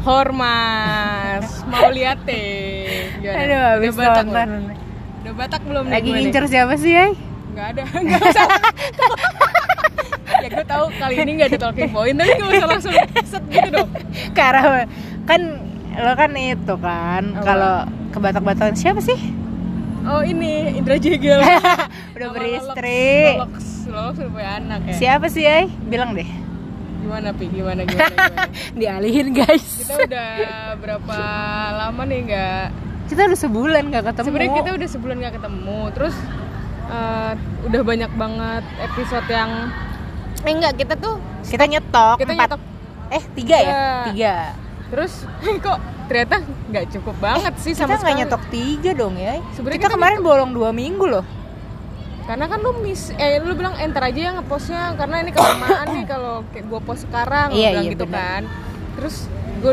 Hormas mau lihat deh Gimana? Aduh, habis Udah Batak nonton. belum? Udah Batak belum Lagi gue ngincer siapa sih, Ay? Nggak ada, nggak usah Ya gue tahu kali ini nggak ada talking point Tapi gak usah langsung set gitu dong Ke arah kan lo kan itu kan Apa? kalau ke Batak-Batakan siapa sih? Oh ini Indra Jegel Udah beristri. Lolox, Lolox udah punya anak ya Siapa sih, Ay? Bilang deh. Gimana Pi, gimana, gimana, gimana Dialihin, guys. Kita udah berapa lama nih nggak Kita udah sebulan gak ketemu. sebenarnya kita udah sebulan nggak ketemu terus eh, udah banyak banget episode yang eh enggak kita tuh kita nyetok kita empat. nyetok Eh, tiga ya? Tiga. Tiga. terus kok ternyata nggak cukup banget sih Kita sama nggak sekali nyetok tiga dong ya. Sebenarnya kita, kita kemarin bolong dua minggu loh. Karena kan lu miss eh lu bilang enter aja ya ngepostnya karena ini kelamaan nih kalau kayak gua post sekarang Iya, bilang iya, gitu benar. kan terus gue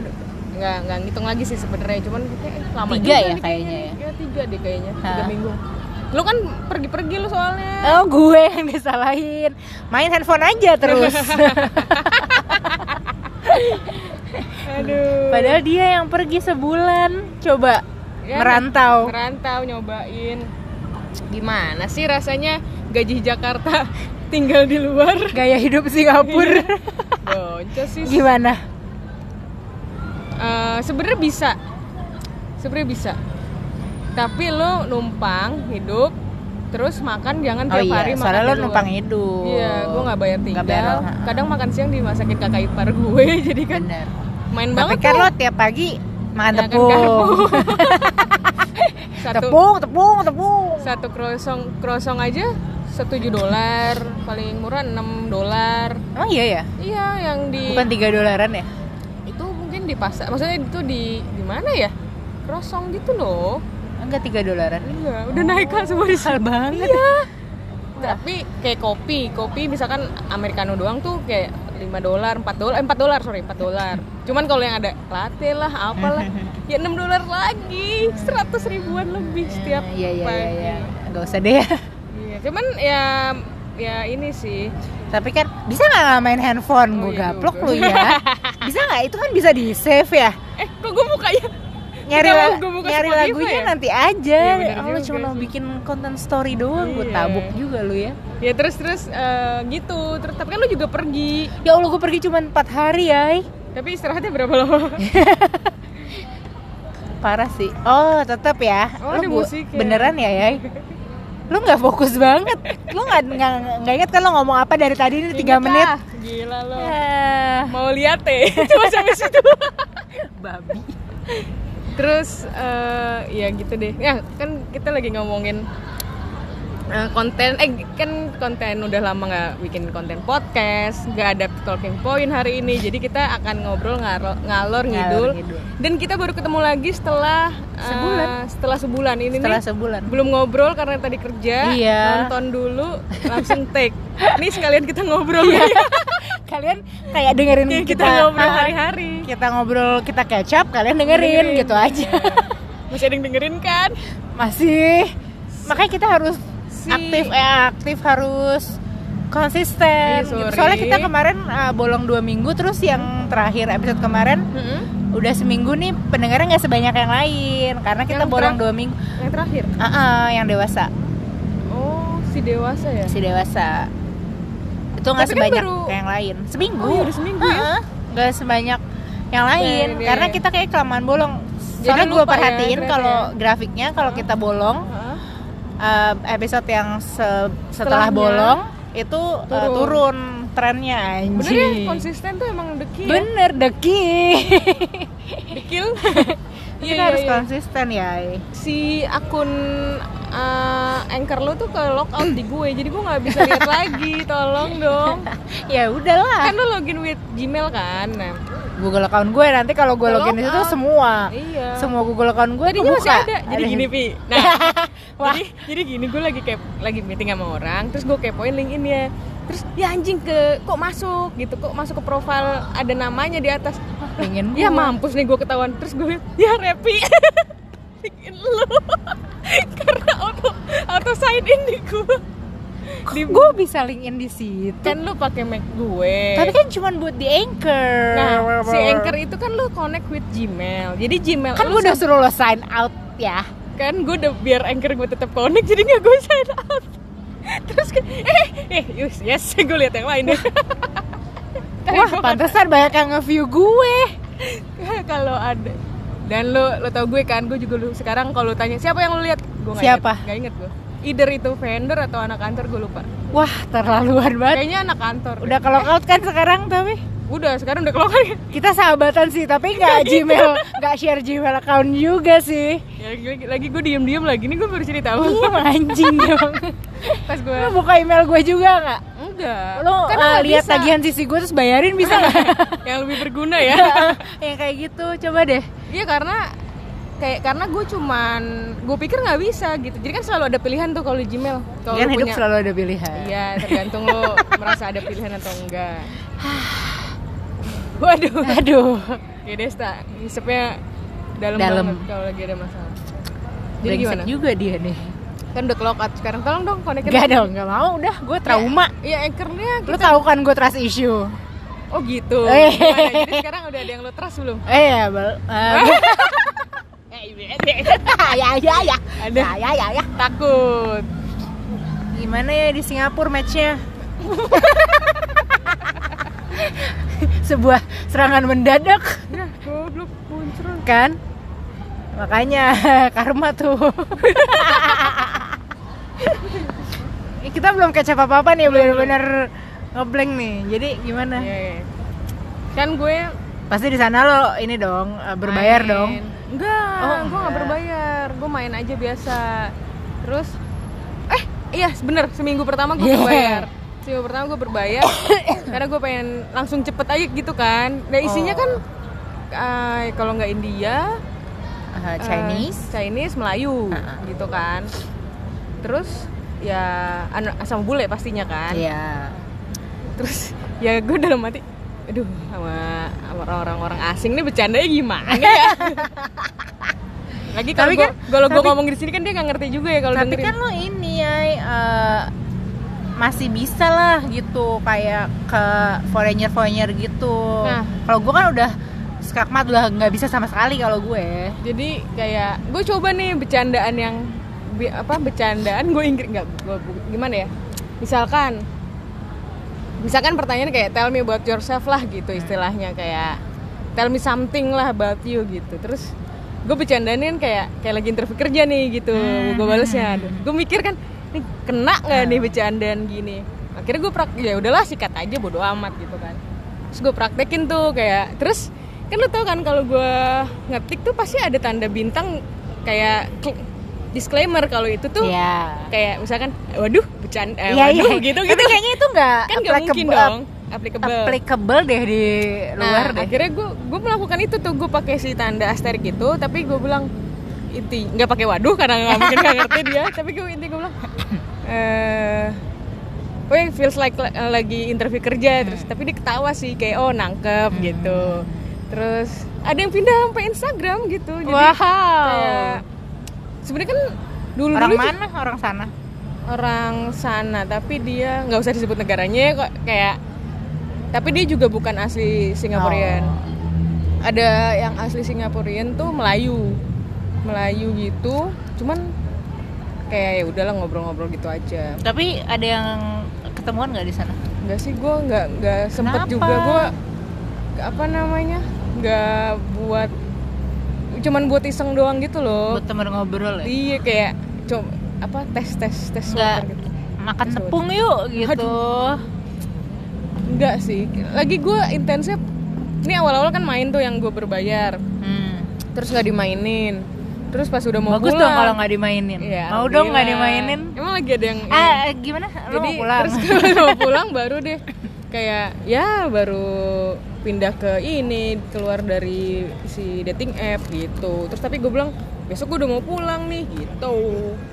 nggak nggak ngitung lagi sih sebenarnya cuman kayak eh, lama Tiga juga ya nih kayaknya ya? ya tiga deh kayaknya tiga Hah? minggu lu kan pergi-pergi lu soalnya Oh, gue yang disalahin. Main handphone aja terus. aduh Padahal dia yang pergi sebulan. Coba Ya, merantau. merantau nyobain gimana sih rasanya gaji Jakarta tinggal di luar Gaya hidup Singapura. boncos sih Gimana? Eh, sebenarnya bisa sebenarnya bisa tapi lo numpang hidup terus makan jangan Oh tiap iya, hari makan soalnya di lo numpang hidup. iya gue nggak bayar tinggal Nggak bayar, kadang makan siang dimasakin kakak ipar gue jadi kan Bener. main Tapi banget kan tuh lo tiap pagi makan Makan tepung. karbo. satu tepung, tepung, tepung. satu krosong krosong aja setuju dolar paling murah 6 dolar Emang iya ya? iya yang di Bukan tiga dolaran ya? itu mungkin di pasar maksudnya itu di di mana ya krosong gitu loh Enggak tiga dolaran. iya udah naik kan semua di Mahal banget. iya tapi kayak kopi kopi misalkan americano doang tuh kayak 5 dolar 4 dolar eh, 4 dolar sorry 4 dolar cuman kalau yang ada latte lah apalah ya 6 dolar lagi 100 ribuan lebih setiap Iya iya pagi. iya. iya. Enggak usah deh. Iya, cuman ya ya ini sih Tapi kan bisa nggak main handphone? Oh, gue iya gaplok lu ya. Bisa nggak? Itu kan bisa di save ya. eh kok gue bukanya Nyari la- nyari lagunya ya? nanti aja. Iya, bener Allah juga cuma mau bikin konten story doang. Gue Iya. tabuk juga lu ya. ya terus terus eh, gitu terus tapi kan lu juga pergi Ya Allah gue pergi cuma 4 hari ya. Tapi istirahatnya berapa lama Parah sih. Oh tetap ya. Oh, Lu ada bu- musiknya. Beneran ya ya. Lu nggak fokus banget. Lu nggak nggak inget kan lo ngomong apa dari tadi ini tiga Ingat menit. lah. gila lo Ah, mau lihat teh cuma sampai situ babi. terus eh, ya gitu deh ya kan kita lagi ngomongin eh, konten eh kan konten udah lama nggak bikin konten podcast nggak ada talking point hari ini jadi kita akan ngobrol ngaro- ngalor ngidul ngidul. dan kita baru ketemu lagi setelah eh, Sebulan. setelah sebulan ini Setelah nih sebulan. belum ngobrol karena tadi kerja Iya. nonton dulu langsung take nih sekalian kita ngobrol ya Kalian kayak dengerin Kayak kita, kita ngobrol hari-hari Kita ngobrol, kita kecap, kalian dengerin, gitu aja. Masih ada yang dengerin kan Masih. Makanya kita harus Si- aktif eh aktif harus konsisten. Sorry. Soalnya kita kemarin uh, bolong dua minggu terus yang terakhir episode kemarin udah seminggu nih pendengarnya nggak sebanyak yang lain karena kita Yang bolong dua minggu. yang terakhir Ah, ah, yang dewasa, oh si dewasa ya si dewasa itu nggak kan sebanyak baru- yang lain. Seminggu. Oh, iya, udah seminggu ya? Ah, ah, nggak sebanyak yang lain Iya, iya, karena kita kayak kelamaan bolong. Soalnya gue ya, perhatiin ternyata kalau ya. grafiknya kalau kita bolong Hah? Uh, episode yang se- setelah Setelahnya bolong itu uh, turun. turun trennya bener ya anjing. konsisten tuh emang deki ya Bener deki. dekil Kita Iya, harus iya, iya. konsisten ya. si akun uh, anchor lu tuh ke lockout di gue jadi gue nggak bisa lihat lagi tolong dong Ya udahlah. kan lu login with gmail kan nah, Google account gue. Nanti kalau gue login di situ semua. iya. Semua Google account gue tadinya masih ada. Jadi gini pi. Nah jadi jadi gini gue lagi kayak lagi meeting sama orang terus gue kepoin link ini ya. Terus ya anjing ke kok masuk? Gitu kok masuk ke profile ada namanya di atas? Pengen ya mampus nih gue ketahuan. Terus gue ya repi. Bikin lu. Karena auto auto sign in di gue Di gue bisa link in di situ. kan lu pakai Mac gue Tapi kan cuma buat di anchor. nah si Anchor itu kan lu connect with Gmail jadi Gmail Kan lu gue udah suruh lo sign out ya. kan gue udah biar anchor gue tetap connect jadi nggak gue sign out terus kayak eh eh yes, yes gue lihat yang lain deh Tapi Wah, pantesan banyak yang nge-view gue. kalau ada dan lo lo tau gue kan gue juga lu sekarang kalau tanya siapa yang lu lihat gue nggak Siapa? nggak inget gue either itu vendor atau anak kantor gue lupa Wah, terlaluan banget. kayaknya anak kantor deh. Udah kalau out kan sekarang tapi udah sekarang udah keluar kita sahabatan sih, tapi nggak Gmail, nggak share Gmail account juga sih. ya lagi, lagi, gue diem diem lagi nih gue baru cerita Iya anjing dong. pas gue Lo buka email gue juga nggak? enggak Lo Kan uh, lihat tagihan sisi gue terus bayarin bisa nggak? yang lebih berguna ya yang kayak gitu, coba deh. Iya karena kayak karena gue cuman gue pikir nggak bisa gitu jadi kan selalu ada pilihan tuh kalau di Gmail kalau Kan hidup punya selalu ada pilihan. iya tergantung lo merasa ada pilihan atau enggak waduh Aduh. ya Desta ngisepnya dalam, Dalam. banget kalau lagi ada masalah jadi Brengsek gimana juga dia nih. kan udah clock out sekarang tolong dong konekin Gak dong, gak mau. Udah, gue trauma. iya anchornya Lo kita tahu kan gue trust issue. oh gitu Eh. Jadi sekarang udah ada yang lo trust belum Eh ya, bal. eh, ya ya ya. Ada. Ya ya ya ya. takut Gimana ya di Singapura matchnya? Sebuah serangan mendadak ya goblok muncul kan? Makanya karma tuh. Eh, Kita belum kecap apa-apa nih, bener-bener ngeblank nih. Jadi gimana? Iya, iya. kan gue Pasti di sana lo ini dong eh, berbayar main. dong. Enggak, Oh, gue nggak berbayar. Gue main aja biasa. Terus, eh iya bener seminggu pertama gue Yeah. berbayar. Seminggu pertama gue berbayar karena gue pengen langsung cepet aja gitu kan. Nah isinya Oh. kan eh, kalau nggak India, eh, Chinese. Chinese, Melayu Ha-ha. gitu kan. Terus ya anu, sama bule pastinya kan. Iya. terus ya gue dalam hati aduh sama orang-orang asing nih bercandanya gimana ya lagi kalau Tapi gue kan- kalau gue ngomong di sini kan dia nggak ngerti juga ya kalau Tapi dengerin kan lo ini ya eh, masih bisa lah gitu kayak ke foreigner foreigner gitu. Nah. Kalau gue kan udah skakmat udah nggak bisa sama sekali kalau gue. jadi kayak gue coba nih bercandaan yang apa bercandaan gue Inggris nggak gue gimana ya misalkan misalkan pertanyaan kayak tell me about yourself lah gitu istilahnya kayak tell me something lah about you gitu. Terus gue bercandain kayak kayak lagi interview kerja nih gitu. Hmm. gue balesnya gue mikir kan nih kena nggak nih bercandaan gini? Akhirnya gue prak ya udahlah sikat aja bodo amat gitu kan. Terus gue praktekin tuh kayak terus kan lo tau kan kalau gue ngetik tuh pasti ada tanda bintang kayak disclaimer kalau itu tuh Iya. kayak misalkan waduh bercanda eh, Iya waduh iya. gitu Tapi gitu kayaknya itu nggak kan nggak mungkin dong applicable. Applicable deh di luar nah, deh. akhirnya gue gue melakukan itu tuh. Gue pakai si tanda asterik itu tapi gue bilang inti nggak pakai waduh karena nggak mungkin nggak ngerti dia. Tapi gue inti gue bilang eh Weh, feels like la- lagi interview kerja. Terus tapi dia ketawa sih kayak oh nangkep gitu. Terus ada yang pindah sampai Instagram gitu. Jadi Wow. kayak sebenarnya kan dulu Orang dulu mana? Orang sana. orang sana tapi dia nggak usah disebut negaranya kok kayak tapi dia juga bukan asli Singaporean Oh. ada yang asli Singaporean tuh Melayu Melayu gitu cuman kayak ya udahlah ngobrol-ngobrol gitu aja Tapi ada yang ketemuan nggak di sana? nggak sih gue nggak nggak sempet Kenapa? juga gue apa namanya nggak buat cuman buat iseng doang gitu loh Buat temen ngobrol ya? iya kayak coba apa tes tes tes Nggak. water gitu Makan tepung yuk gitu. Enggak sih. Lagi gue intensif. Ini awal-awal kan main tuh yang gue berbayar. Hmm. Terus nggak dimainin. Terus pas udah mau Bagus pulang. dong kalau nggak dimainin. Iya, Mau dong nggak dimainin? Emang lagi ada yang. Ah, eh, gimana? Lo Jadi mau pulang? terus kalau mau pulang baru deh kayak ya baru pindah ke ini keluar dari si dating app gitu. Terus tapi gue bilang besok gue udah mau pulang nih gitu.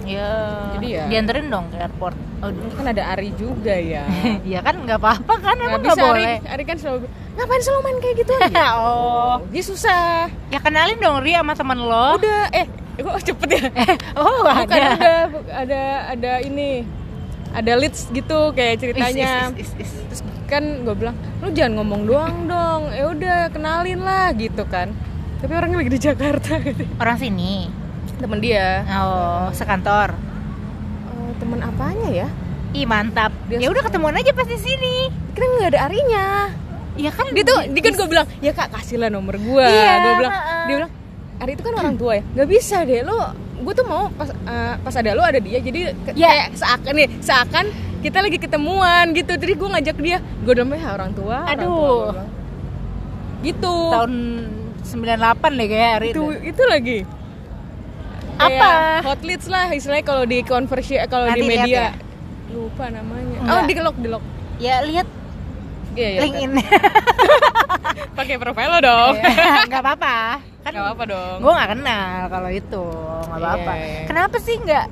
ya. Jadi ya- Dianterin dong ke airport. Oh, Kan ada Ari juga ya. ya kan nggak apa-apa kan emang nggak bisa Ari, boleh. Ari kan selalu ngapain selalu main kayak gitu aja. oh. Dia susah. Ya kenalin dong Ri sama temen lo. Udah eh kok cepet ya? oh, Bukan ada. ada ada ini ada leads gitu kayak ceritanya Is, is, is, is. terus kan gue bilang lu jangan ngomong doang dong ya udah kenalin lah gitu kan tapi orangnya lagi di Jakarta gitu. Orang sini. temen dia Oh, sekantor. Eh, temen apanya ya Ih, mantap. Ya udah ketemuan aja pas di sini. kan nggak ada arinya Iya kan dia tuh dia kan gue bilang ya kak kasihlah nomor gue Iya, gue bilang heeh. dia bilang Ari itu kan orang tua ya nggak bisa deh lo gue tuh mau pas eh, pas ada lo ada dia jadi ke- Ya. kayak seakan nih seakan kita lagi ketemuan gitu jadi gue ngajak dia gue udah ya orang tua orang Aduh. tua," gua bilang. gitu tahun 98 deh kayak hari itu itu. itu lagi Apa? Hot leads lah istilahnya kalau di konversi kalau di media ya? lupa namanya Enggak. oh di lock di lock Ya lihat iya iya LinkedIn. pakai profile lo dong Enggak apa-apa. Kan nggak apa dong gue nggak kenal kalau itu nggak apa-apa Iya, iya. kenapa sih nggak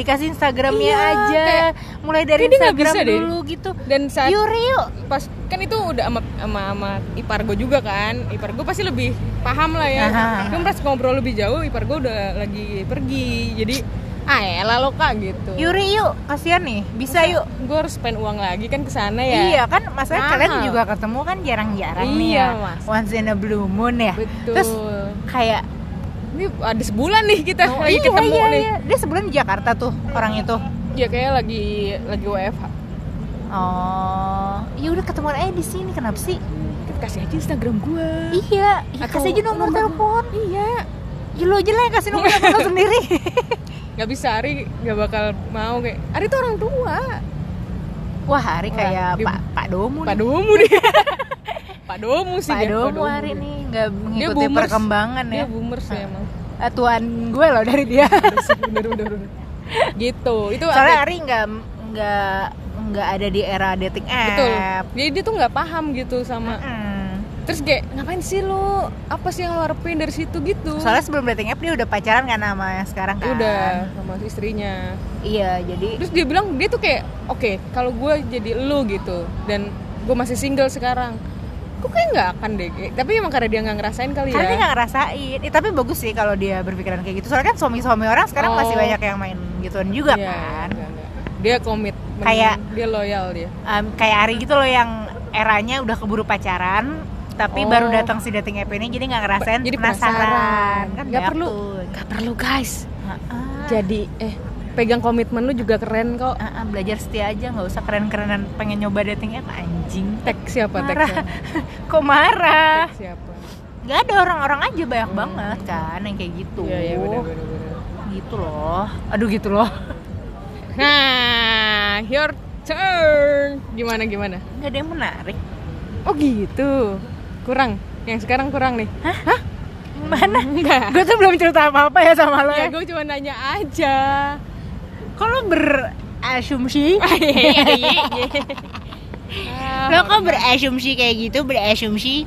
dikasih instagramnya Iya, aja. kayak- mulai dari instagram bisa deh. dulu gitu. Dan saat yuk yuk pas kan itu udah sama sama, sama ipar gue juga kan. Ipar gue pasti lebih paham lah ya. Cuma pas ngobrol lebih jauh ipar gue udah lagi pergi. Jadi ah elah lo kak gitu. Yuri yuk. Kasihan nih. Bisa yuk. gue harus spend uang lagi kan ke sana ya? Iya kan, maksudnya Mahal. kalian juga ketemu kan jarang-jarang nih Iya, ya, Mas. once in a blue moon ya. betul. Terus kayak ini ada sebulan nih kita oh, lagi iya, ketemu iya, nih iya. Dia sebulan di Jakarta tuh orang itu. ya kayak lagi lagi WFH Oh, ya udah ketemuan aja di sini. Kenapa sih? Kita kasih aja Instagram gue Iya, ya Atau kasih aja nomor nomor- telepon. iya Ya lo aja lah yang kasih nomor telepon sendiri. nggak bisa Ari nggak bakal mau kayak Ari tuh orang tua Wah, hari Wah, kayak Pak Pak Domu Pak. Domu nih Pak Domu sih Pak dia, Domu hari nih nggak dia mengikuti boomers perkembangan dia ya. boomers ya emang Eh, Tuan gue loh dari dia. bener bener bener gitu itu Soalnya Ari nggak nggak nggak ada di era dating app. betul jadi dia tuh nggak paham gitu sama Mm. terus kayak ngapain sih lo apa sih yang lo harapin dari situ gitu Soalnya sebelum dating app dia udah pacaran kan sama yang sekarang kan. udah sama istrinya Iya, jadi terus dia bilang dia tuh kayak oke kalau gue jadi lo gitu dan gue masih single sekarang kok kayak nggak akan deh tapi emang karena dia nggak ngerasain kali karena dia ya nggak ngerasain. Eh, tapi bagus sih kalau dia berpikiran kayak gitu. Soalnya kan suami-suami orang sekarang Oh. masih banyak yang main gituan juga Iya, kan. enggak, enggak. dia komit Kayak- dia loyal dia Em, kayak Ari gitu loh yang eranya udah keburu pacaran tapi Oh. baru datang si dating app ini jadi nggak ngerasain jadi penasaran, penasaran kan nggak perlu nggak perlu guys Heeh. jadi eh pegang komitmen lu juga keren kok. Ah, ah, belajar setia aja nggak usah keren-kerenan pengen nyoba dating app anjing. Tag siapa marah. siapa? Kok marah? Tag siapa? Nggak ada orang-orang aja banyak banget kan yang kayak gitu. Iya iya gitu loh. Aduh gitu loh. Nah your turn. Gimana gimana? Nggak ada yang menarik. Oh gitu. Kurang. Yang sekarang kurang nih. Mana? Enggak. Gue tuh belum cerita apa apa ya sama lo ya ya. gue cuma nanya aja kalau berasumsi? Ah, lo kok berasumsi kayak gitu? Berasumsi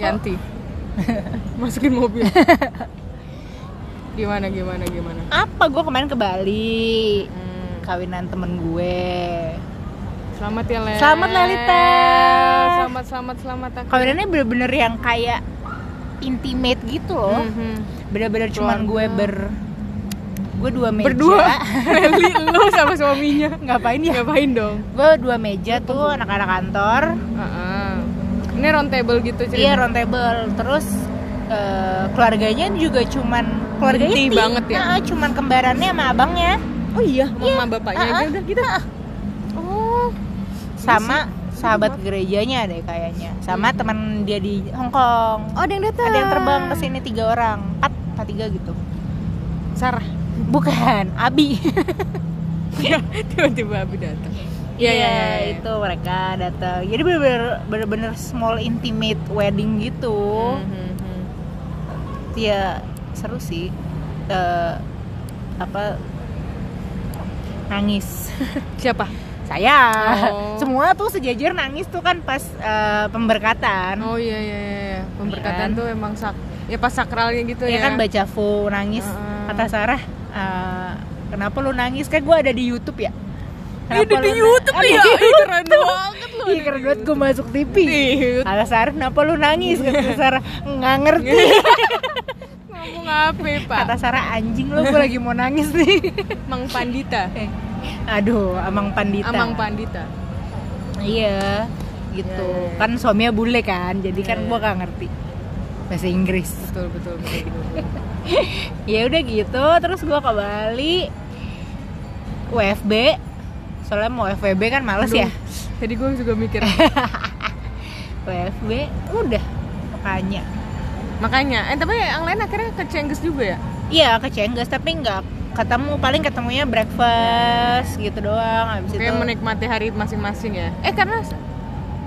ganti. Masukin mobil. Gimana gimana gimana? Apa? Gue kemarin ke Bali. Hmm, kawinan temen gue. Selamat ya Lel. Selamat, Lelita. selamat selamat selamat aku. kawinannya bener-bener yang kayak intimate gitu loh. Mhm. bener-bener cuman gue ber gue dua meja. Berdua? Leli lo sama suaminya? Ngapain ya? Ngapain dong? Gue dua meja tuh anak-anak kantor. Heeh. ini round table gitu cerita iya round table. Terus eh, keluarganya juga cuman keluarga Inti banget ya? Nah, cuman kembarannya sama abangnya. Oh iya mama bapaknya. Ah, aja ah, udah gitu. Ah. oh. Sama sahabat gerejanya deh kayaknya. Sama teman dia di Hong Kong oh ada yang datang. Ada yang terbang ke sini tiga orang. Empat empat tiga gitu. Sarah bukan Abi tiba-tiba Abi datang Iya, iya, iya, iya. itu mereka datang. Jadi bener-bener bener-bener small intimate wedding gitu. Mhm. Ya seru sih. Eh, apa nangis. siapa Saya. Oh. Semua tuh sejajar nangis tuh kan pas eh, pemberkatan. oh iya iya iya, iya pemberkatan Iya kan? tuh emang sak ya pas sakralnya gitu ya ya kan baca fu nangis. Heeh. Kata Sarah, eh, kenapa lu nangis? Kan gue ada di YouTube ya. Iya, ada di lu- YouTube ya di Ih, keren banget lu Ih, keren banget gue masuk TV. Sarah, kenapa lu nangis? Kata Sarah, nggak ngerti. ngomong apa pak Kata Sarah, anjing lu, gue lagi mau nangis nih. Mang Pandita Eh, Aduh, Amang Pandita. Amang Pandita iya gitu Iya, iya, iya. kan suaminya bule kan jadi kan Iya, gua iya. gak ngerti bahasa Inggris betul betul betul, betul, betul. ya udah gitu terus gua ke Bali WFB soalnya mau FWB kan males ya Tadi gue juga mikir WFB udah makanya makanya. Eh tapi yang lain akhirnya ke Cengges juga ya? iya ke Cengges tapi nggak ketemu paling ketemunya breakfast gitu doang habis itu menikmati hari masing-masing ya. Eh karena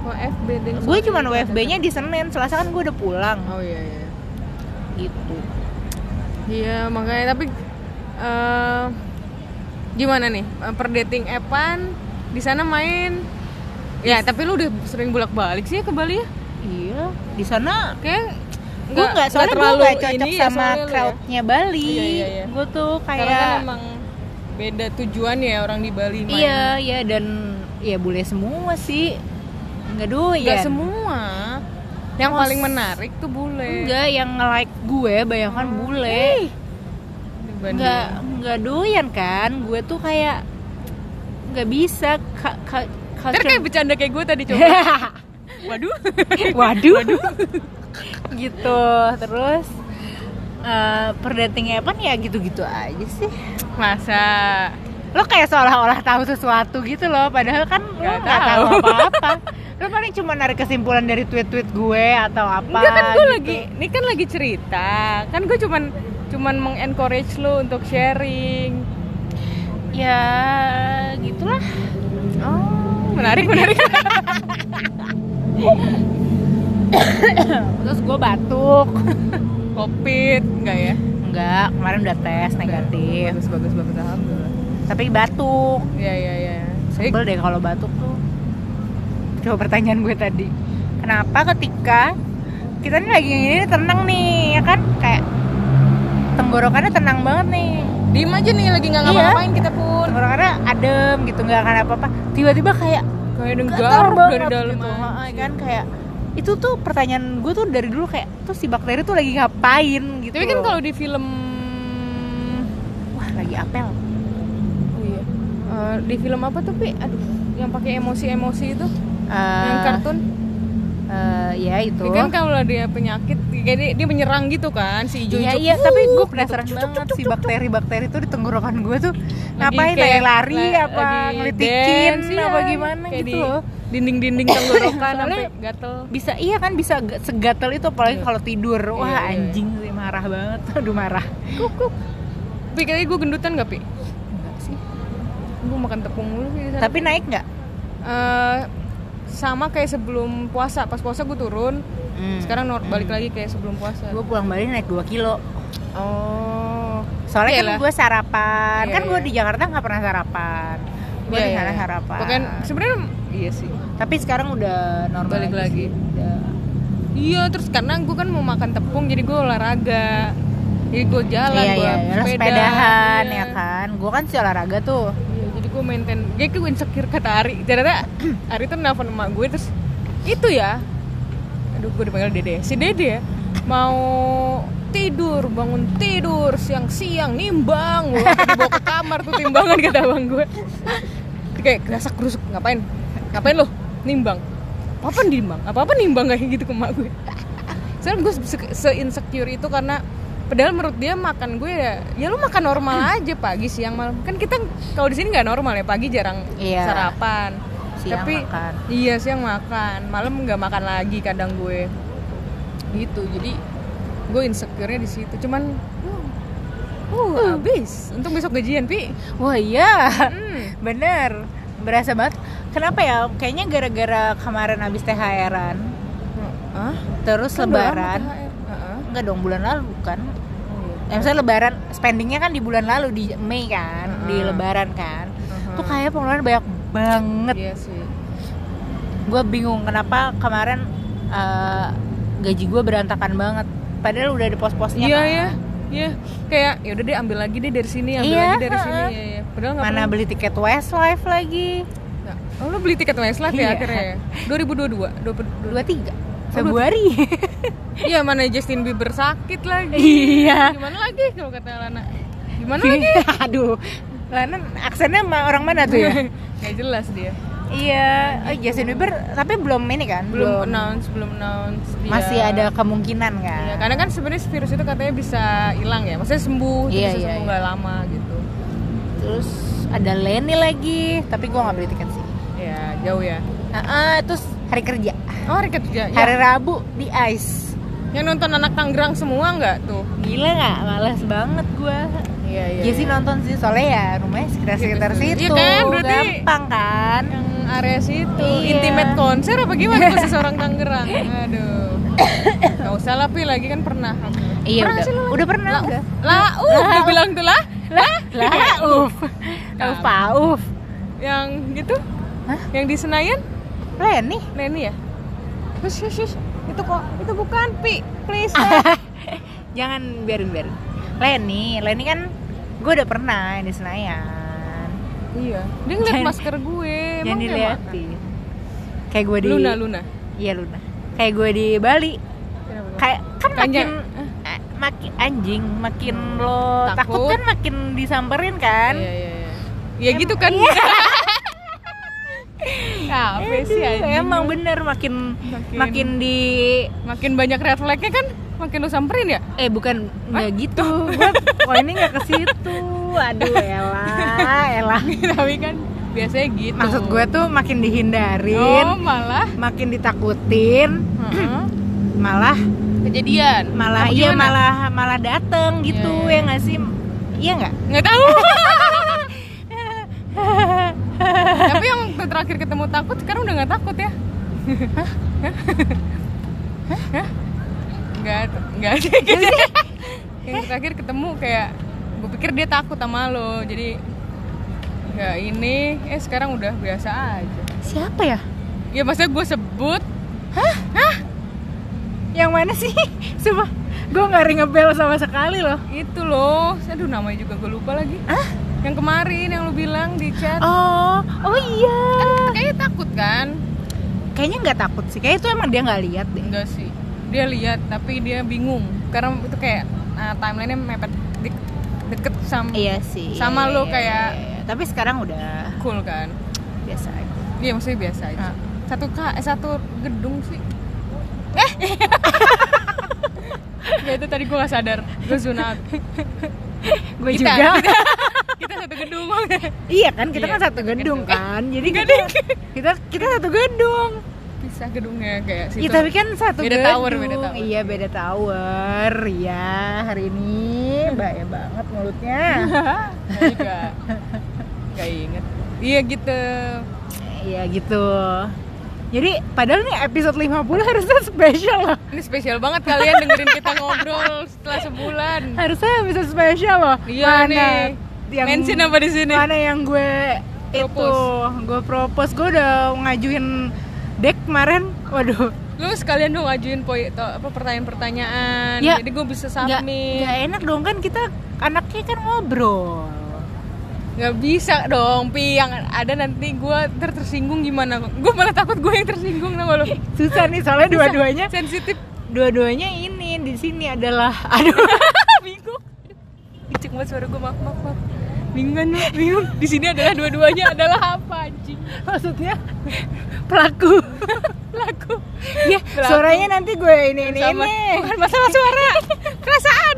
WFB dan gue cuma WFB-nya di Senin Selasa kan gue udah pulang. Oh iya iya. gitu. Iya makanya tapi eh gimana nih? Eh, per dating appan di sana main. Ya tapi lu udah sering bolak balik sih ya ke Bali ya? Iya di sana kayak gue nggak soalnya gue nggak cocok ini ya sama ya. crowdnya Bali. Iya, iya, iya. gue tuh karena kan kayak emang beda tujuan ya orang di Bali main iya iya dan ya boleh semua sih nggak doyan Nggak semua. Yang Mos- paling menarik tuh bule. Enggak yang nge-like gue bayangkan Oh, bule. Dibanding- nggak nggak doyan kan? Gue tuh kayak nggak bisa. Ka, ka, culture- kayak bercanda kayak gue tadi coba. Waduh. Waduh. gitu. Terus eh perdatingnya apa ya? Gitu-gitu aja sih. masa Lo kayak seolah-olah tahu sesuatu gitu loh, padahal kan lo Nggak tahu. apa-apa. Lo paling cuma narik kesimpulan dari tweet-tweet gue atau apa. Enggak kan gue gitu. lagi, ini kan lagi cerita Kan gue cuman cuman mengencourage lo untuk sharing Ya gitulah. Oh, menarik, menarik Terus gue batuk. Covid, enggak ya? Enggak, kemarin udah tes negatif. Bagus, bagus, bagus, alhamdulillah Tapi batuk. Iya, iya, iya Saya Sebel deh kalau batuk tuh. Coba pertanyaan gue tadi. Kenapa ketika kita nih lagi ini tenang nih, ya kan? Kayak tenggorokannya tenang banget nih. diem aja nih, lagi nggak Iya. ngapa-ngapain kita pun Tenggorokannya adem gitu, nggak akan apa-apa. Tiba-tiba kayak Kayak dengar dari dalam gitu. aja. Kan kayak itu tuh pertanyaan gue tuh dari dulu kayak tuh si bakteri tuh lagi ngapain gitu. Tapi kan loh. kalau di film wah lagi apel. Eh, Di film apa tuh, Pi? Aduh, yang pakai emosi-emosi itu Yang Eh, kartun eh, ya itu. Ya kan kalau dia penyakit, kayak dia, menyerang gitu kan, si hijau Iya iya, tapi gue gitu. penasaran cuk, banget si bakteri-bakteri tuh di tenggorokan gue tuh Lagi ngapain kayak lari la- apa ngelitikin dance, apa iya. gimana Kayak gitu di. Dinding-dinding tenggorokan sampai gatel. Bisa iya kan bisa ga- segatel itu apalagi Iya. kalau tidur. Wah, Iya, iya. anjing sih marah banget. Aduh marah. Kuk Pi, kayaknya gue gendutan gak, Pi? Gue makan tepung mulu sih di sana. Tapi naik nggak? Eh, sama kayak sebelum puasa. Pas puasa gue turun, sekarang nor- balik lagi kayak sebelum puasa. Gue pulang Bali naik 2 kilo. Oh. Soalnya Iyalah. kan gue sarapan. Iya, kan gue iya. di Jakarta nggak pernah sarapan. Gue Iya, di sana iya. sarapan. Bukan sebenarnya iya sih. Tapi sekarang udah normal Balik lagi. sih. Udah. Iya, terus karena gue kan mau makan tepung jadi gue olahraga. Jadi gue jalan, iya, gue iya, iya. Sepeda, sepedahan iya. ya kan. Gue kan sih olahraga tuh. Gue maintain. Kayak gue insecure kata Ari. Ternyata Ari tuh nelfon emak gue terus itu ya. Aduh, gue dipanggil Dede. Si Dede ya mau tidur, bangun tidur siang-siang nimbang. Gue dibawa ke kamar tuh timbangan kata abang gue. Kayak gerasak gerusuk ngapain? Ngapain lo? Nimbang. Apa nimbang? Apa apa nimbang kayak gitu ke emak gue. Soalnya gue se- se-insecure itu karena padahal menurut dia makan gue ya ya lu makan normal aja pagi siang malam kan kita kalau di sini nggak normal ya pagi jarang Iya. sarapan Siang tapi makan. iya siang makan malam nggak makan lagi kadang gue gitu jadi gue insecure-nya di situ cuman uh, uh, habis untuk besok gajian pi Wah iya, hmm. bener. Berasa banget. Kenapa ya? Kayaknya gara-gara kemarin habis THR-an, Hah? terus Kan lama lebaran. Enggak dong, bulan lalu kan. Oh, Ya, misalnya lebaran, spendingnya kan di bulan lalu di Mei kan, di Heeh. lebaran kan. Heeh. Tuh kayak pengeluaran banyak banget. iya sih Gue bingung kenapa kemarin eh, gaji gue berantakan banget. Padahal udah di pos-posnya iya kan. ya iya kayak ya udah deh ambil lagi deh dari sini ambil Iya, lagi dari sini heeh. iya, iya. padahal Mana perlu. beli tiket Westlife lagi? Nggak. oh lo beli tiket Westlife Iya. ya akhirnya ya 2022 2022 23 Februari. Iya mana Justin Bieber sakit lagi Iya. gimana lagi kalau kata Lana gimana lagi Aduh, Lana aksennya orang mana tuh ya? nggak jelas dia Iya, oh, Justin Bieber tapi belum ini kan? belum announce belum announce dia. Masih ada kemungkinan kan? Iya, karena kan sebenarnya virus itu katanya bisa hilang ya maksudnya sembuh Iya, bisa iya, sembuh iya. nggak lama gitu Terus ada Lenny lagi, tapi gua nggak beli tiket sih. ya jauh ya Ah, ah, terus hari kerja, oh hari kerja ya. hari Rabu di Ice. Yang nonton anak Tangerang semua nggak tuh Gila nggak? Males banget gua. iya iya Iya sih nonton sih, soalnya ya rumahnya sekitar-sekitar Iya, situ. kan, berarti- Gampang kan? yang area situ Iya. intimate konser apa gimana khusus orang Tangerang aduh nggak usah lah pi lagi kan pernah Iya Pernah udah, sih lu? udah pernah lah udah. lah uh udah bilang tuh lah Lah, lah, uf, uf, uf. yang gitu Hah? yang di Senayan Lenny? Lenny ya Shush, shush, shush. Itu kok itu bukan pi please Jangan biarin biarin. Lenny, Lenny kan gue udah pernah yang di Senayan. iya dia ngeliat Jangan- masker gue Jangan diliatin. Kayak gue di Luna Luna Iya Luna. Kayak gue di Bali. Kayak kan makin eh, makin anjing, makin lo Takut. takut, kan makin disamperin kan. iya iya iya ya gitu kan apa sih emang bener makin Makin- makin di makin banyak red flagnya kan makin lu samperin ya? Eh bukan nggak gitu. Oh ini nggak ke situ. Aduh elah elah tapi kan biasanya gitu. Maksud gue tuh makin dihindarin oh malah? makin ditakutin malah kejadian. malah iya malah malah dateng gitu Iya, iya. ya nggak sih? Iya nggak? Nggak tahu tapi yang terakhir ketemu takut sekarang udah nggak takut ya? Hah? Hah? nggak nggak yang terakhir ketemu kayak gue pikir dia takut sama lo jadi nggak ini. Eh sekarang udah biasa aja. Siapa ya? Ya maksudnya gue sebut. Yang mana sih? Sumpah gue nggak ring a bell sama sekali loh. Itu loh. Aduh namanya juga gue lupa lagi. Ah yang kemarin yang lu bilang di chat. Oh oh iya. Kan kayaknya takut kan? Kayaknya nggak takut sih. Kayak itu emang dia nggak lihat deh. Enggak sih. Dia lihat tapi dia bingung. Karena itu kayak uh, timelinenya mepet de- deket sama iya sih. Sama Iya, lu kayak- iya, iya. tapi sekarang udah cool kan? Biasa aja. Iya maksudnya biasa aja. Ah. satu k eh, satu gedung sih. Eh! Ya itu tadi gue gak sadar. Gue sunat gue Kita- juga kita, kita satu gedung iya kan kita Iya, kan satu gedung gedung. kan jadi Enggak kita, kita kita satu gedung pisah gedungnya kayak situ Iya tapi kan satu Beda gedung. tower, beda tower. Iya beda tower. Iya hari ini bahaya banget mulutnya. Gak inget iya gitu Iya gitu. Jadi padahal nih episode 50 harusnya spesial loh. ini spesial banget kalian dengerin kita ngobrol setelah sebulan Harusnya episode spesial loh. iya Mana nih yang mention apa di sini Mana yang gue itu Propose. gue propose gue udah ngajuin deck kemarin. Waduh. lu sekalian dong ngajuin poi apa pertanyaan-pertanyaan Ya, jadi gue bisa submit nggak enak dong kan kita anaknya kan ngobrol. Nggak bisa dong pi. Yang ada nanti gue ter tersinggung gimana? Gue malah takut gue yang tersinggung sama lo? Susah nih soalnya dua-duanya sensitif. dua-duanya ini di sini adalah aduh. Bingung. Icik banget suara gue maaf maaf maaf. Bingung kan bingung. Di sini adalah dua-duanya adalah apa anjing? Maksudnya? Pelaku lagu. Ya Pelaku. suaranya nanti gue ini ini Sama- ini. Bukan masalah suara. Perasaan.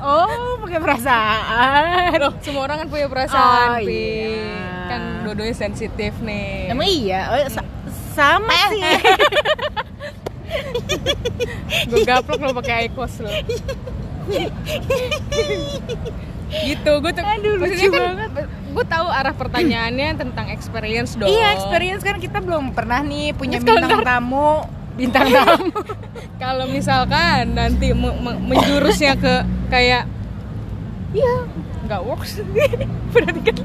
Oh pakai perasaan. Loh semua orang kan punya perasaan Oh, pi. iya. kan dua-duanya sensitif nih. Emang iya? Oh, sa- sama sih. gue gaplok lo pakai icos lo gitu gue tuh Aduh, lucu kan banget. gue tahu arah pertanyaannya tentang experience dong. Iya experience kan kita belum pernah nih punya Terus bintang tamu bintang tamu. Kalau misalkan nanti me- me- menjurusnya ke kayak iya nggak works. Berarti kan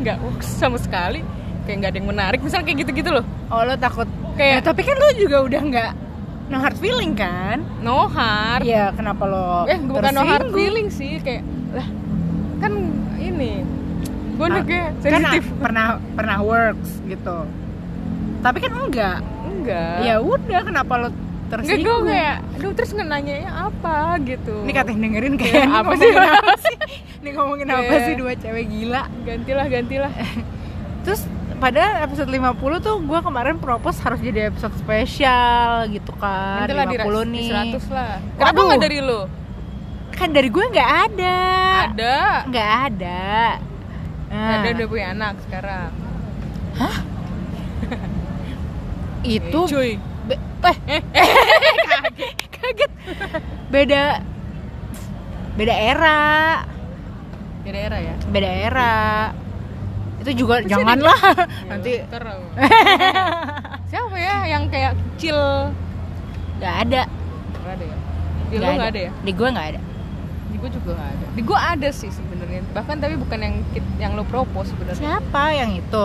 nggak works sama sekali. Kayak nggak ada yang menarik. Misal kayak gitu-gitu loh. Oh lo takut. Kayak- Nah, tapi kan lo juga udah nggak no hard feeling kan? No hard. Iya, kenapa lo eh bukan no hard feeling sih. Kayak lah gue Ah, kan sensitif. pernah pernah works gitu. Tapi kan enggak. Enggak. Ya udah kenapa lo enggak tersinggung? gue kayak aduh terus nanya apa? gitu. Ini katanya dengerin Kayak kayak ini apa sih? apa sih? Ini ngomongin apa Kayak- sih? Dua cewek gila. Gantilah gantilah. Terus padahal episode 50 tuh gue kemarin propose harus jadi episode spesial gitu kan Nanti lah di, 50 di nih. 100 lah. Kenapa Waduh. nggak dari lu? Kan dari gue nggak ada. Ada. Nggak ada Nah, ada udah punya anak sekarang. Itu Eh, cuy. be- eh, kaget kaget. Beda beda era. Beda era ya? Beda era. Itu juga janganlah Ya, nanti siapa ya yang kayak kecil? Nggak ada. Nggak ada ya? Di lu nggak ada. ya? Di gue nggak ada gue juga nggak ada. Di gue ada sih sebenarnya. Bahkan tapi bukan yang yang lo propose sebenarnya. Siapa yang itu?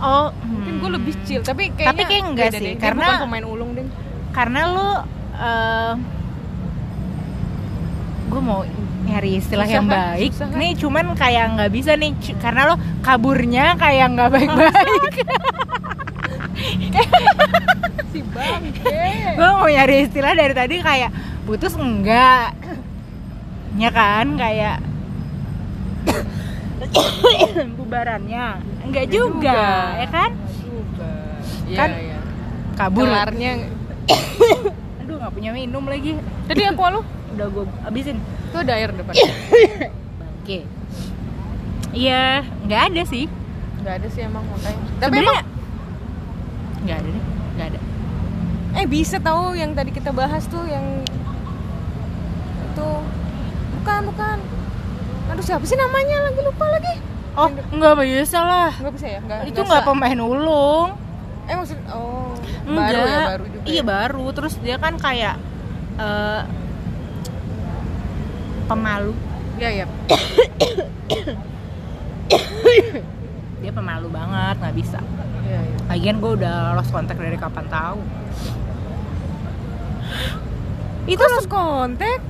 Oh mungkin hmm. gue lebih chill tapi kayaknya Tapi kayak enggak sih, deh. Dia karena- bukan pemain ulung deh karena lu eh gue mau nyari istilah Susah yang kan? baik Susah kan? nih cuman kayak nggak bisa nih. Karena lo kaburnya kayak nggak baik-baik. Si bangke gue mau nyari istilah dari tadi kayak putus enggak ya kan? Kayak bubarannya. Enggak juga, ya kan? Juga. Iya, Kan iya. kabur. Kelarnya aduh nggak punya minum lagi. Tadi aku lu udah gue abisin itu ada air depan. Oke iya nggak ada sih. Nggak ada sih emang makanya. Tapi Sebenarnya- emang nggak ada deh nggak ada. Eh bisa tahu yang tadi kita bahas tuh yang itu bukan bukan. Aduh siapa sih namanya lagi? Lupa lagi. Oh nggak bisa lah. Nggak bisa ya? Nggak itu nggak pemain ulung. Eh maksud oh Enggak. baru ya baru juga iya ya? baru. Terus dia kan kayak eh, pemalu. Iya iya. Dia pemalu banget nggak bisa. Iya iya. Lagian gue udah lost kontak dari kapan tahu. Itu terus kontak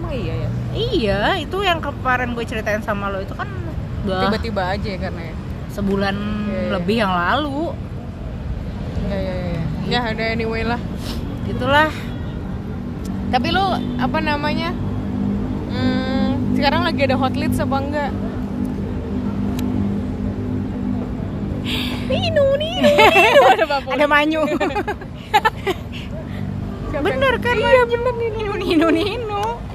emang iya ya? Iya itu yang kemarin gue ceritain sama lo itu kan udah tiba-tiba aja ya karena ya? sebulan Iya, iya. lebih yang lalu. Ya ya ya ya ada anyway lah. Gitulah. Tapi lu apa namanya hmm, sekarang lagi ada hot leads apa enggak? Nino, Nino, Nino. Ada ada manyu. Bener kan iya bener nino nino nino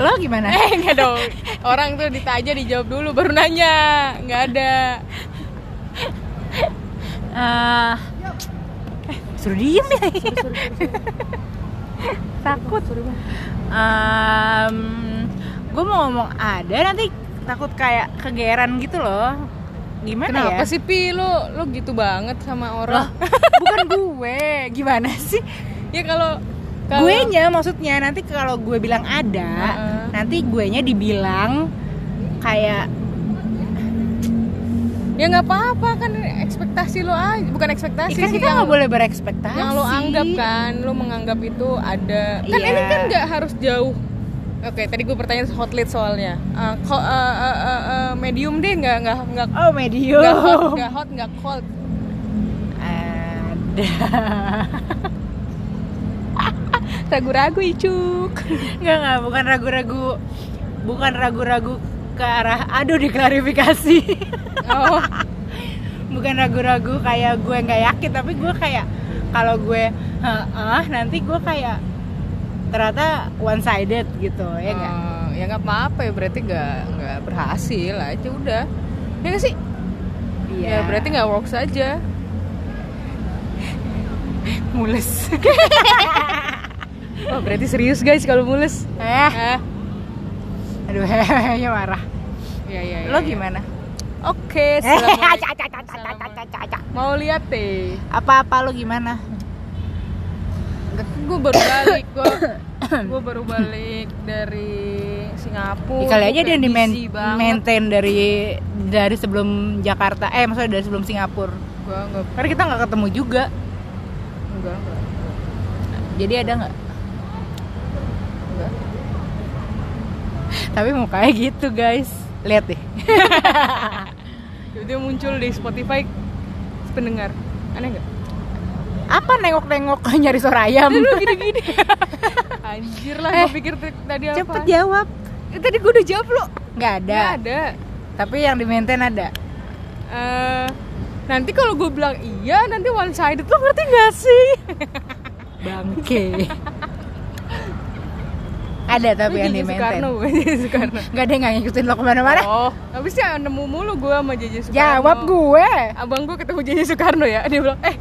lo gimana? Eh enggak dong. Orang tuh ditanya dijawab dulu baru nanya. Enggak ada. Eh, eh, suruh diem ya. Takut. Gue mau ngomong ada nanti takut kayak kegeeran gitu loh. Gimana Kenapa ya sih Pi? Lu, lu gitu banget sama Loh, orang bukan gue. Gimana sih? Ya kalau kalau- gue nya maksudnya nanti kalau gue bilang ada Heeh. nanti gue nya dibilang kayak Ya nggak apa-apa kan ekspektasi lo aja Bukan ekspektasi ikan sih kita nggak boleh berekspektasi yang lo anggap kan Lo menganggap itu ada Kan Iya. ini kan nggak harus jauh Oke, tadi gue pertanyaan hot lead soalnya. Eh, ko- eh, eh, eh, eh, medium deh, nggak nggak nggak oh medium nggak hot, nggak hot, nggak cold. ada Ragu-ragu icuk. nggak nggak bukan ragu-ragu. Bukan ragu-ragu ke arah aduh diklarifikasi. Oh, bukan ragu-ragu kayak gue nggak yakin tapi gue kayak kalau gue ah nanti gue kayak ternyata one sided gitu ya nggak? Eh, ya nggak apa-apa ya berarti nggak nggak berhasil aja udah. Ya nggak sih? Iya. ya berarti nggak works aja. Mules oh berarti serius guys kalau mules? Eh. Eh. Aduh hehehe marah. Ya ya, ya lo ya. gimana? Oke eh mau lihat deh. Apa-apa lo gimana? Gue baru balik gue gue baru balik dari Singapura. Ya, kali aja Gua dia di main- maintain dari dari sebelum Jakarta eh maksudnya dari sebelum Singapura. Gue nggak karena kita nggak ketemu juga. Enggak enggak. Jadi ada nggak enggak tapi mukanya gitu guys. Lihat deh. Dia muncul di Spotify pendengar. Aneh nggak? Apa nengok-nengok nyari suara ayam? Gini-gini. Anjir lah Eh, gue pikir tadi apa? cepet jawab. Eh, tadi gue udah jawab lo nggak ada. Nggak ada. Tapi yang di maintain ada. Eh, nanti kalau gue bilang iya nanti one sided lo ngerti gak sih? Bangke ada tapi yang di maintain Soekarno gue JJ Soekarno. Nggak ada yang nggak ngikutin lo ke mana-mana. Oh habisnya nemu mulu gue sama JJ Soekarno. Jawab gue. Abang gue ketemu JJ Soekarno ya. Dia bilang eh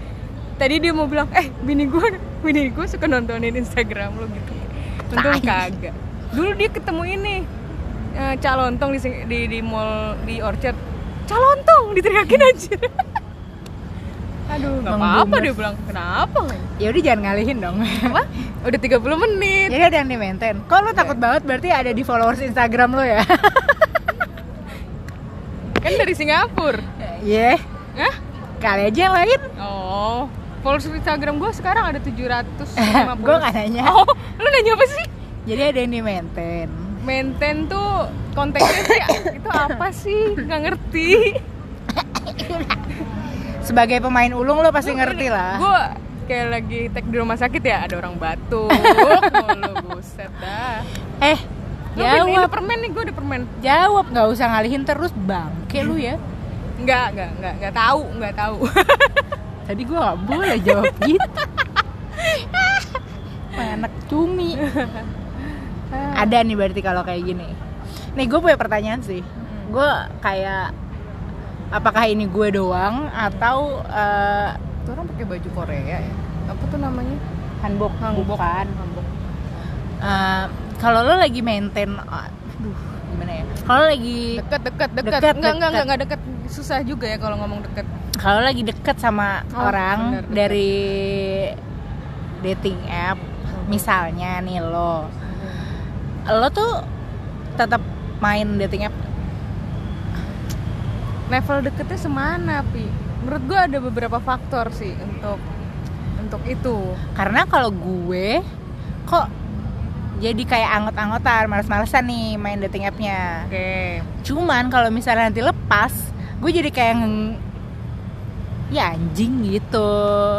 tadi dia mau bilang eh bini gue bini gue suka nontonin Instagram lo gitu. Untung kagak. Dulu dia ketemu ini eh, calontong di, di di mall di Orchard. Calontong diteriakin aja aduh nggak Bang apa-apa dia bilang kenapa ya udah jangan ngalihin dong. Apa? Udah 30 menit. Jadi ada yang di maintain kok lo takut banget berarti ada di followers Instagram lo ya. Kan dari Singapura. Iya. Hah? kali aja yang lain. Oh followers Instagram gue sekarang ada 750 gue nggak nanya. Oh lu nanya apa sih? Jadi ada yang di maintain maintain tuh konteksnya sih itu apa sih? Nggak ngerti sebagai pemain ulung lo pasti ngerti lah. gue kayak lagi tek di rumah sakit ya ada orang batuk buset dah. Eh Lu ini, ini jawab. permen nih gue ada permen. Jawab nggak usah ngalihin terus bangke lu ya. Nggak nggak nggak nggak tahu nggak tahu. Tadi gue nggak boleh jawab gitu. Anak cumi. Ada nih berarti kalau kayak gini. Nih gue punya pertanyaan sih. Gue kayak apakah ini gue doang atau eh, Tuh orang pakai baju Korea ya? Apa tuh namanya? Hanbok. Hanbok. bukan. Hanbok. Eh, kalau lo lagi maintain aduh gimana ya? Kalau lagi deket deket deket. Deket, nggak nggak deket. nggak deket. Susah juga ya kalau ngomong deket. Kalau lagi deket sama Oh, orang bener, deket. dari dating app misalnya nih lo. Lo tuh tetap main dating app level deketnya semana pi? Menurut gue ada beberapa faktor sih untuk untuk itu. Karena kalau gue kok jadi kayak anggot-anggotan males-malesan nih main dating appnya. Oke. Cuman kalau misalnya nanti lepas gue jadi kayak ngeng- ya anjing gitu.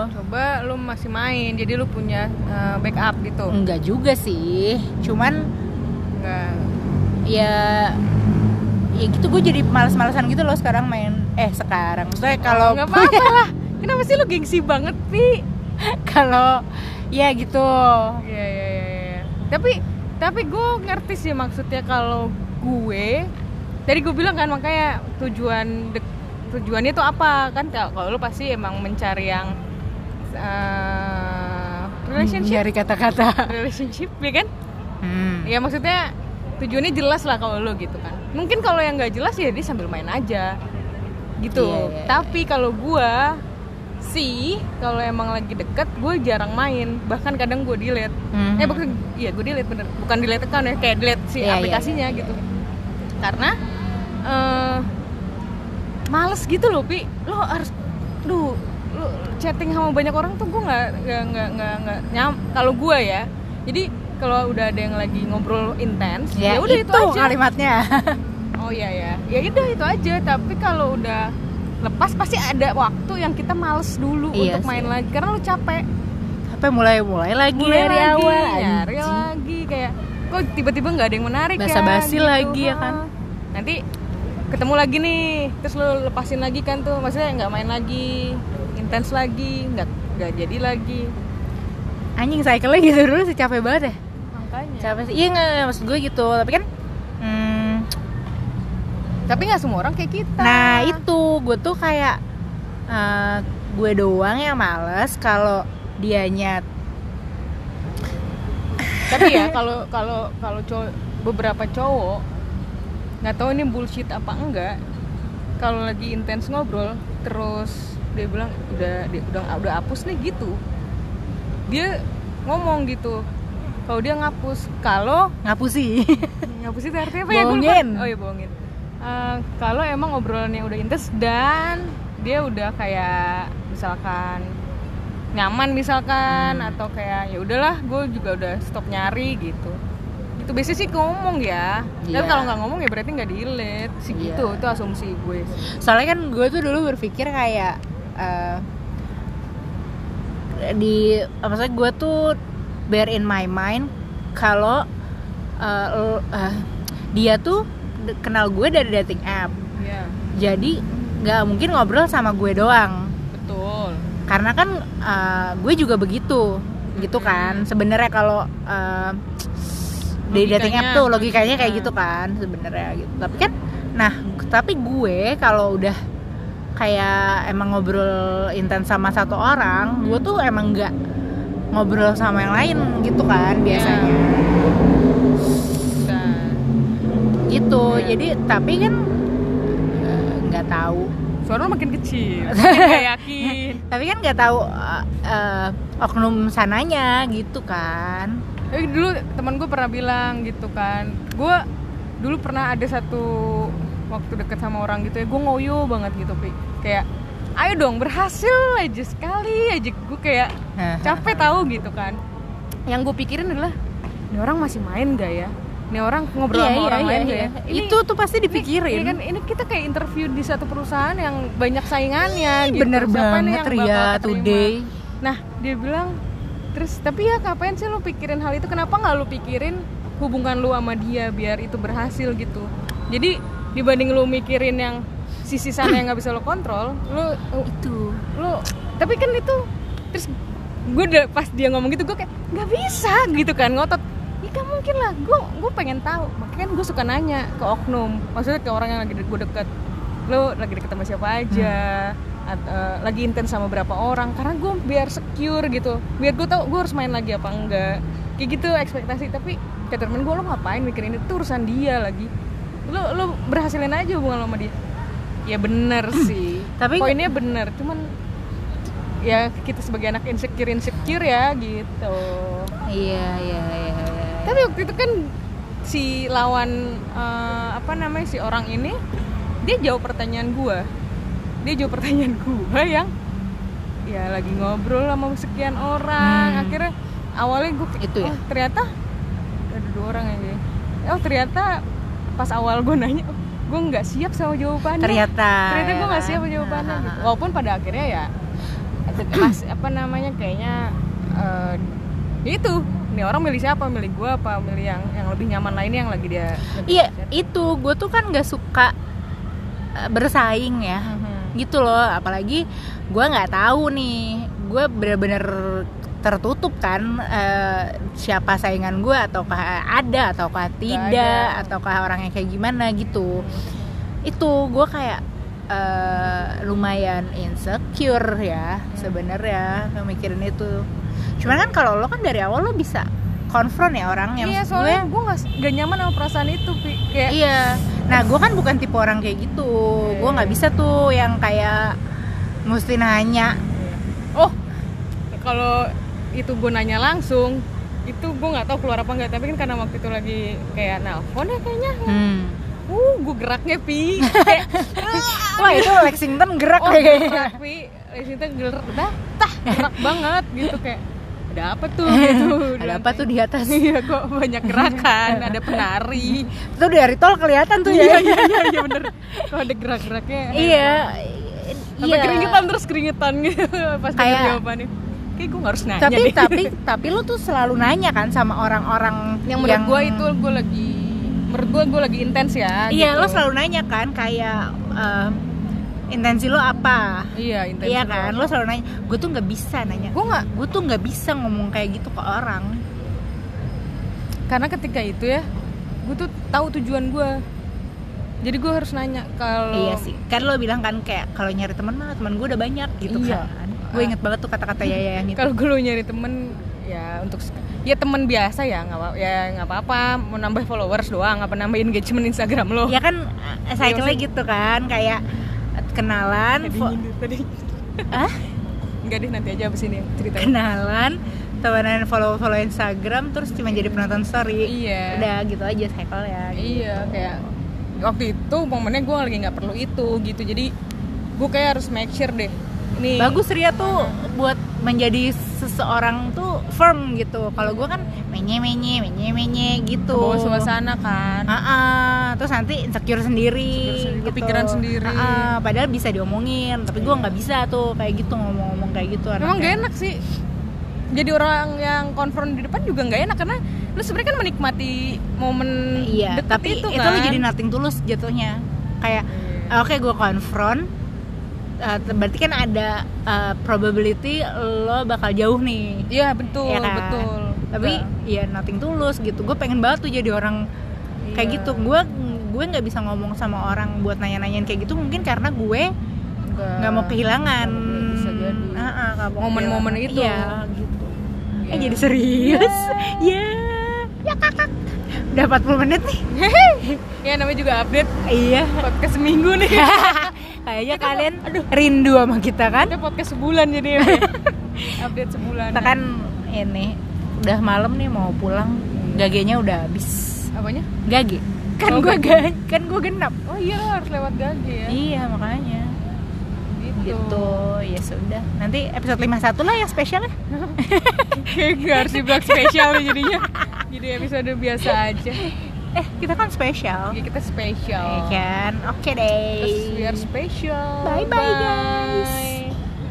Coba lu masih main jadi lu punya uh, backup gitu? Enggak juga sih cuman enggak. ya ya gitu gue jadi males-malesan gitu loh sekarang main eh sekarang. Maksudnya kalau nggak apa-apa lah. Kenapa sih lu gengsi banget pi? Kalau ya gitu. Iya iya iya. iya. Tapi tapi gue ngerti sih maksudnya kalau gue tadi gue bilang kan makanya tujuan dek- tujuannya itu apa? Kan kalau kalau lu pasti emang mencari yang uh, relationship. Dari kata-kata. Relationship ya kan? Hmm. ya maksudnya tujuannya jelas lah kalau lu gitu kan mungkin kalau yang nggak jelas ya dia sambil main aja. Gitu. Iya, iya, iya. tapi kalau gua sih kalau emang lagi deket gue jarang main. Bahkan kadang gue delete. Mhm. eh bukan iya gue delete bener. Bukan delete account ya kayak delete si Iya, iya, aplikasinya gitu. Karena eh males gitu loh pi. Lo harus lu lu chatting sama banyak orang tuh gue nggak nggak nggak nggak nyam kalau gue ya. Jadi kalau udah ada yang lagi ngobrol intens ya, ya udah itu, aja. kalimatnya. Oh iya ya ya udah itu aja. Tapi kalau udah lepas pasti ada waktu yang kita males dulu Iya untuk main sih. lagi. Karena lu capek. Apa mulai mulai lagi mulai dari lagi, awal nyari anjing. lagi. Kayak kok tiba-tiba nggak ada yang menarik Basa-basi ya, lagi ya kan? Ha. nanti ketemu lagi nih. Terus lu lepasin lagi kan tuh. Maksudnya nggak main lagi. Intens lagi. Nggak nggak jadi lagi. Anjing cycle gitu dulu sih. Capek banget ya makanya. Capek sih? Iya nggak maksud gue gitu. Tapi kan hmm, tapi nggak semua orang kayak kita. Nah itu. Gue tuh kayak eh, gue doang yang males kalau dianya tapi ya kalau kalau kalau cowok beberapa cowok nggak tahu ini bullshit apa enggak. Kalau lagi intens ngobrol terus dia bilang udah dia udah udah hapus nih gitu. Dia ngomong gitu kalau dia ngapus kalau ngapus sih ngapus itu artinya apa ya Gua lupa. Bohongin. oh ya bohongin Eh, kalau emang obrolannya udah intens dan dia udah kayak misalkan nyaman misalkan Hmm. atau kayak ya udahlah gue juga udah stop nyari gitu itu biasanya sih ngomong ya tapi Iya. kalau nggak ngomong ya berarti nggak delete sih Iya. gitu itu asumsi gue soalnya kan gue tuh dulu berpikir kayak eh, di apa maksudnya gue tuh bear in my mind kalau eh, l- eh, dia tuh kenal gue dari dating app. Iya, jadi nggak mungkin ngobrol sama gue doang. Betul. karena kan uh, gue juga begitu gitu kan. Sebenarnya kalau uh, di dating app tuh logikanya kayak gitu kan. sebenarnya gitu. Tapi kan nah tapi gue kalau udah kayak emang ngobrol intens sama satu orang gue tuh emang nggak ngobrol sama yang lain gitu kan biasanya Bisa. gitu Iya. jadi tapi kan eh, nggak tahu Suara lo makin kecil. Makin yakin. tapi kan nggak tahu eh, eh, oknum sananya gitu kan Tapi dulu teman gue pernah bilang gitu kan. Gue dulu pernah ada satu waktu deket sama orang gitu ya. Gue ngoyo banget gitu, Pi. Kayak ayo dong berhasil aja sekali aja. Gue kayak capek tahu gitu kan. Yang gue pikirin adalah ini orang masih main gak ya? Ini orang ngobrol Iya, sama iya, orang iya, lain iya. ya? Ini- itu tuh pasti ini, dipikirin. Ini kan ini kita kayak interview di satu perusahaan yang banyak saingannya gitu. bener Siapa nih banget yang Ria keterima? today. nah dia bilang terus tapi ya ngapain sih lu pikirin hal itu? Kenapa nggak lu pikirin hubungan lu sama dia biar itu berhasil gitu? Jadi dibanding lu mikirin yang sisi sana yang nggak bisa lu kontrol lu itu. lu tapi kan itu terus gue udah pas dia ngomong gitu gue kayak nggak bisa gitu kan ngotot. Ya kan mungkin lah gue gue pengen tahu. Makanya kan gue suka nanya ke oknum maksudnya ke orang yang lagi gue deket. Lo lagi deket sama siapa aja? At- eh, lagi intens sama berapa orang? Karena gue biar secure gitu. Biar gue tau gue harus main lagi apa enggak. Kayak gitu ekspektasi. Tapi kata temen gue lo ngapain mikirin itu urusan dia lagi. Lo lo berhasilin aja hubungan lo sama dia ya bener sih Tapi- poinnya bener cuman ya kita sebagai anak insecure insecure ya gitu iya iya iya iya. tapi waktu itu kan si lawan eh, apa namanya si orang ini dia jawab pertanyaan gua dia jawab pertanyaan gua yang ya lagi ngobrol sama sekian orang Hmm. akhirnya awalnya gue Itu ya? oh, ternyata ada dua orang aja oh ternyata pas awal gue nanya oh, gue nggak siap sama jawabannya. Ternyata. Ternyata gue nggak siap sama jawabannya. Gitu. walaupun pada akhirnya ya mas, apa namanya kayaknya ya itu nih orang milih siapa? Milih gue apa? Milih yang yang lebih nyaman lainnya yang lagi dia iya itu. Gue tuh kan nggak suka eh, bersaing ya. Mhm. gitu loh. Apalagi gue nggak tahu nih. Gue bener-bener tertutup kan eh, siapa saingan gue ataukah ada ataukah tidak ada. ataukah orangnya kayak gimana gitu itu gue kayak eh, lumayan insecure ya sebenarnya mikirin itu cuman kan kalau lo kan dari awal lo bisa konfront ya orang yang iya soalnya gue gue nggak gak nyaman sama perasaan itu Pi. kayak Iya. Nah, gue kan bukan tipe orang kayak gitu. Gue nggak bisa tuh yang kayak mesti nanya. oh kalau itu gue nanya langsung itu gue nggak tahu keluar apa enggak tapi kan karena waktu itu lagi kayak nelpon ya kayaknya Hmm. uh gue geraknya pi kayak Wah itu Lexington gerak oh deh kayaknya. gerak pi situ gerak dah tah gerak banget gitu kayak ada apa tuh gitu Ada apa tuh di atas? iya kok banyak gerakan ada penari Itu dari tol kelihatan tuh iya ya. iya iya iya bener kok ada gerak-geraknya Iya. sampai keringetan terus keringetan gitu pas Kayak- jawabannya kayak gue harus nanya Tapi deh. tapi tapi lu tuh selalu nanya kan sama orang-orang yang menurut gue itu gue lagi menurut gue gue lagi intens ya Iya, gitu. lo selalu nanya kan kayak eh, intensi lo apa? iya intens Iya kan, lo selalu nanya. Gue tuh nggak bisa nanya. gue nggak Gue tuh nggak bisa ngomong kayak gitu ke orang. karena ketika itu ya gue tuh tahu tujuan gue jadi gue harus nanya kalau Iya sih, kan lo bilang kan kayak kalau nyari teman mah teman gue udah banyak gitu Iya. kan. Gue inget banget tuh kata-kata Yaya yang itu. kalau gue nyari temen ya untuk ya temen biasa ya nggak apa ya nggak apa-apa. Mau nambah followers doang apa nambah engagement Instagram lo? Ya kan eh, cycle maksud- gitu kan kayak kenalan, tadi fo- nyindir tadi. Ah nggak deh nanti aja abis ini cerita. Kenalan, temenan follow follow Instagram, terus cuma jadi penonton story. iya. Udah gitu aja cycle ya. iya kayak waktu itu momennya gue lagi nggak perlu itu gitu. Jadi gue kayak harus make sure deh ini Bagus Ria tuh buat menjadi seseorang tuh firm gitu. Kalau gue kan menye menye menye menye gitu. bawa suasana kan Ah, ah. terus nanti insecure sendiri, Insecure sendiri, gitu. kepikiran sendiri. Ah, ah. padahal bisa diomongin, tapi gue nggak bisa tuh kayak gitu ngomong-ngomong kayak gitu. Anaknya. gak enak sih jadi orang yang konfront di depan juga nggak enak karena lu sebenarnya kan menikmati momen Iya, deket tapi itu itu, kan lo jadi nothing tulus jatuhnya. Kayak Iya. oke gue confront uh, berarti kan ada uh, probability lo bakal jauh nih Iya betul ya kan? betul. tapi ya nothing tulus gitu gue pengen banget tuh jadi orang kayak Iya. gitu gue gue nggak bisa ngomong sama orang buat nanya-nanyain kayak gitu mungkin karena gue nggak mau kehilangan Momen-momen kehilangan. itu. iya gitu Iya. eh jadi serius ya ya kakak udah 40 menit nih ya namanya juga update iya podcast seminggu nih. kayaknya kalian rindu sama kita kan Ada podcast sebulan jadi ya. update sebulan. kita kan ini udah malam nih mau pulang gagenya udah habis apanya? gage kan Oh, gue gage. kan gue genap Oh iya lo harus lewat gage ya. iya makanya Gitu. gitu ya sudah nanti episode 51 lah yang spesial ya Kayak gak harus dibilang spesial jadinya. Jadi episode biasa aja. Eh kita kan spesial Ya, kita spesial. ya kan oke deh Terus we are special. Bye-bye, guys.